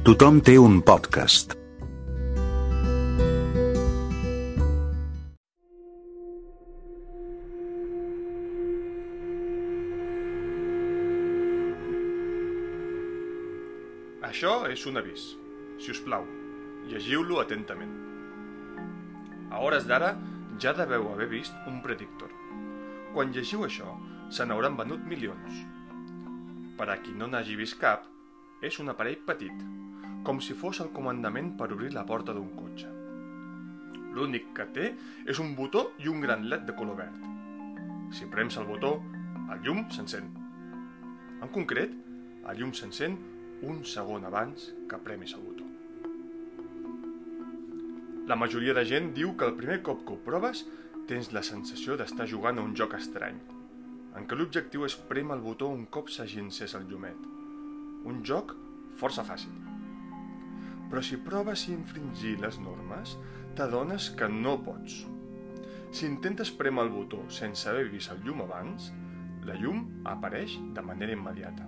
Tothom té un podcast. Això és un avís. Si us plau, llegiu-lo atentament. A hores d'ara ja deveu haver vist un predictor. Quan llegiu això, se n'hauran venut milions. Per a qui no n'hagi vist cap, és un aparell petit, com si fos el comandament per obrir la porta d'un cotxe. L'únic que té és un botó i un gran led de color verd. Si prems el botó, el llum s'encén. En concret, el llum s'encén un segon abans que premis el botó. La majoria de gent diu que el primer cop que ho proves tens la sensació d'estar jugant a un joc estrany, en què l'objectiu és prémer el botó un cop s'hagi encès el llumet. Un joc força fàcil. Però si proves infringir les normes, t'adones que no pots. Si intentes prémer el botó sense haver vist el llum abans, la llum apareix de manera immediata.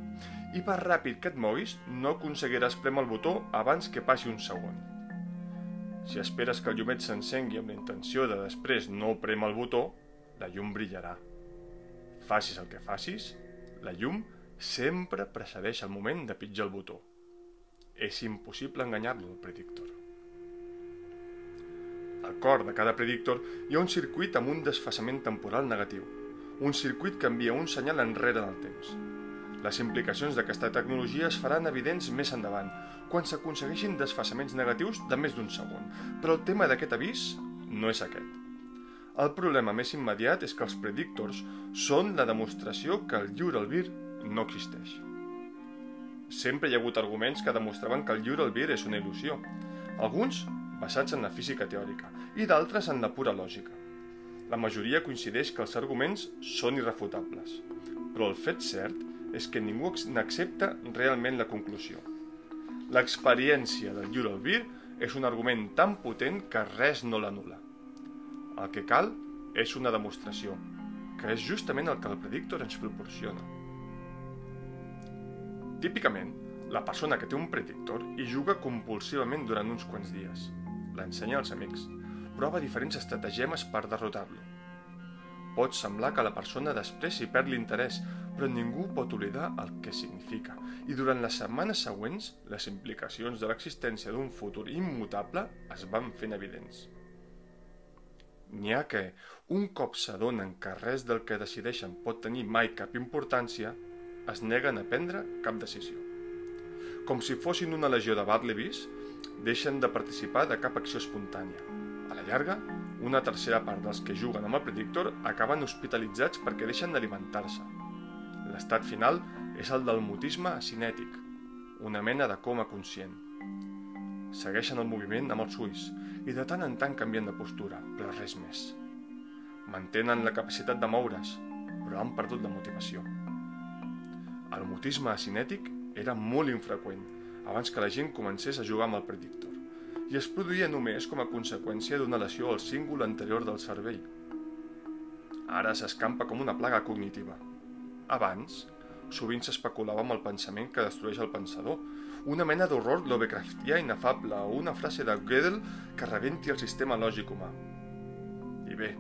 I per ràpid que et moguis, no aconseguiràs prémer el botó abans que passi un segon. Si esperes que el llumet s'encengui amb la intenció de després no prémer el botó, la llum brillarà. Facis el que facis, la llum sempre precedeix el moment de pitjar el botó. És impossible enganyar-lo, el predictor. Al cor de cada predictor hi ha un circuit amb un desfasament temporal negatiu, un circuit que envia un senyal enrere en el temps. Les implicacions d'aquesta tecnologia es faran evidents més endavant, quan s'aconsegueixin desfasaments negatius de més d'un segon, però el tema d'aquest avís no és aquest. El problema més immediat és que els predictors són la demostració que el lliure albir no existeix. Sempre hi ha hagut arguments que demostraven que el lliure albir és una il·lusió, alguns basats en la física teòrica i d'altres en la pura lògica. La majoria coincideix que els arguments són irrefutables, però el fet cert és que ningú n'accepta realment la conclusió. L'experiència del lliure albir és un argument tan potent que res no l'anula. El que cal és una demostració, que és justament el que el predictor ens proporciona. Típicament, la persona que té un predictor hi juga compulsivament durant uns quants dies. L'ensenya als amics. Prova diferents estratagemes per derrotar-lo. Pot semblar que la persona després hi perd l'interès, però ningú pot oblidar el que significa. I durant les setmanes següents, les implicacions de l'existència d'un futur immutable es van fent evidents. N'hi ha que, un cop s'adonen que res del que decideixen pot tenir mai cap importància, es neguen a prendre cap decisió. Com si fossin una legió de Barlevis, deixen de participar de cap acció espontània. A la llarga, una tercera part dels que juguen amb el predictor acaben hospitalitzats perquè deixen d'alimentar-se. L'estat final és el del mutisme acinètic, una mena de coma conscient. Segueixen el moviment amb els ulls i de tant en tant canvien de postura, però res més. Mantenen la capacitat de moure's, però han perdut la motivació. El mutisme acinètic era molt infreqüent abans que la gent comencés a jugar amb el predictor i es produïa només com a conseqüència d'una lesió al símbol anterior del cervell. Ara s'escampa com una plaga cognitiva. Abans, sovint s'especulava amb el pensament que destrueix el pensador, una mena d'horror Lovecraftià inefable o una frase de Gödel que rebenti el sistema lògic humà. I bé,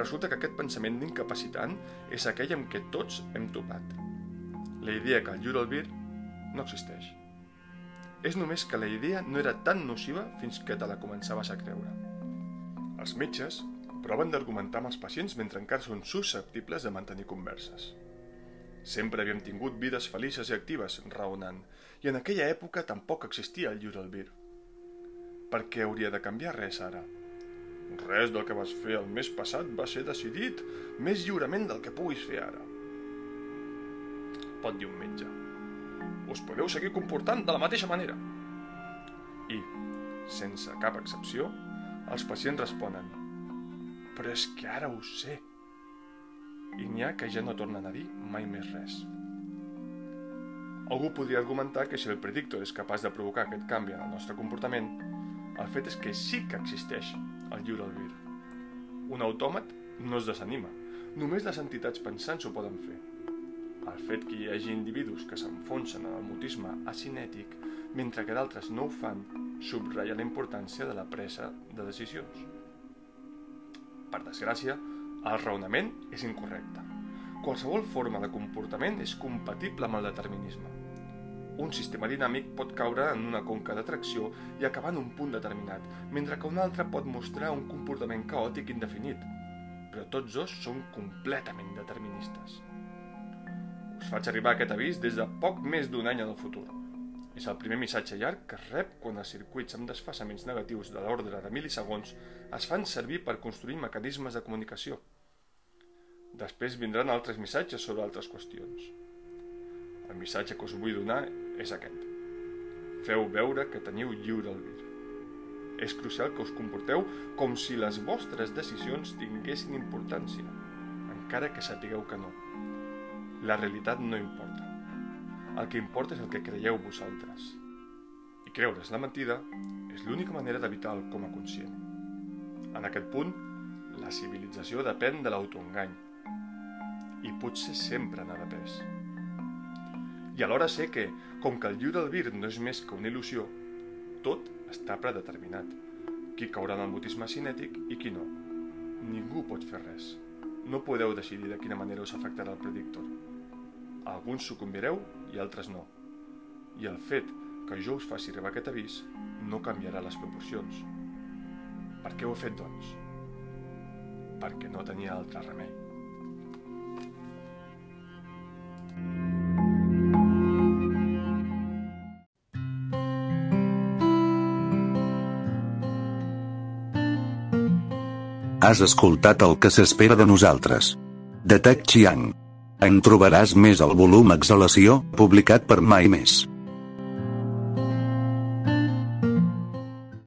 resulta que aquest pensament incapacitant és aquell amb què tots hem topat. La idea que el albir no existeix. És només que la idea no era tan nociva fins que te la començaves a creure. Els metges proven d'argumentar amb els pacients mentre encara són susceptibles de mantenir converses. Sempre havíem tingut vides felices i actives, raonant, i en aquella època tampoc existia el lliure albir. Per què hauria de canviar res ara? Res del que vas fer el mes passat va ser decidit més lliurement del que puguis fer ara. Pot dir un metge. Us podeu seguir comportant de la mateixa manera. I, sense cap excepció, els pacients responen Però és que ara ho sé. I n'hi ha que ja no tornen a dir mai més res. Algú podria argumentar que si el predictor és capaç de provocar aquest canvi en el nostre comportament, el fet és que sí que existeix el lliure albir. Un autòmat no es desanima, només les entitats pensants ho poden fer. El fet que hi hagi individus que s'enfonsen en el mutisme acinètic mentre que d'altres no ho fan, subratlla la importància de la presa de decisions. Per desgràcia, el raonament és incorrecte. Qualsevol forma de comportament és compatible amb el determinisme. Un sistema dinàmic pot caure en una conca d'atracció i acabar en un punt determinat, mentre que un altre pot mostrar un comportament caòtic indefinit, però tots dos són completament deterministes. Us faig arribar aquest avís des de poc més d'un any en el futur. És el primer missatge llarg que es rep quan els circuits amb desfassaments negatius de l'ordre de milisegons es fan servir per construir mecanismes de comunicació. Després vindran altres missatges sobre altres qüestions. El missatge que us vull donar és aquest. Feu veure que teniu lliure albir. És crucial que us comporteu com si les vostres decisions tinguessin importància, encara que sapigueu que no. La realitat no importa. El que importa és el que creieu vosaltres. I creure's la mentida és l'única manera d'evitar el com a conscient. En aquest punt, la civilització depèn de l'autoengany. I potser sempre n'ha depès. I alhora sé que, com que el lliure albir no és més que una il·lusió, tot està predeterminat. Qui caurà en el mutisme cinètic i qui no. Ningú pot fer res. No podeu decidir de quina manera us afectarà el predictor. Alguns sucumbireu i altres no. I el fet que jo us faci arribar aquest avís no canviarà les proporcions. Per què ho he fet, doncs? Perquè no tenia altre remei. Has escoltat el que s'espera de nosaltres. De Tech Chiang. En trobaràs més al volum Exhalació, publicat per Mai Més.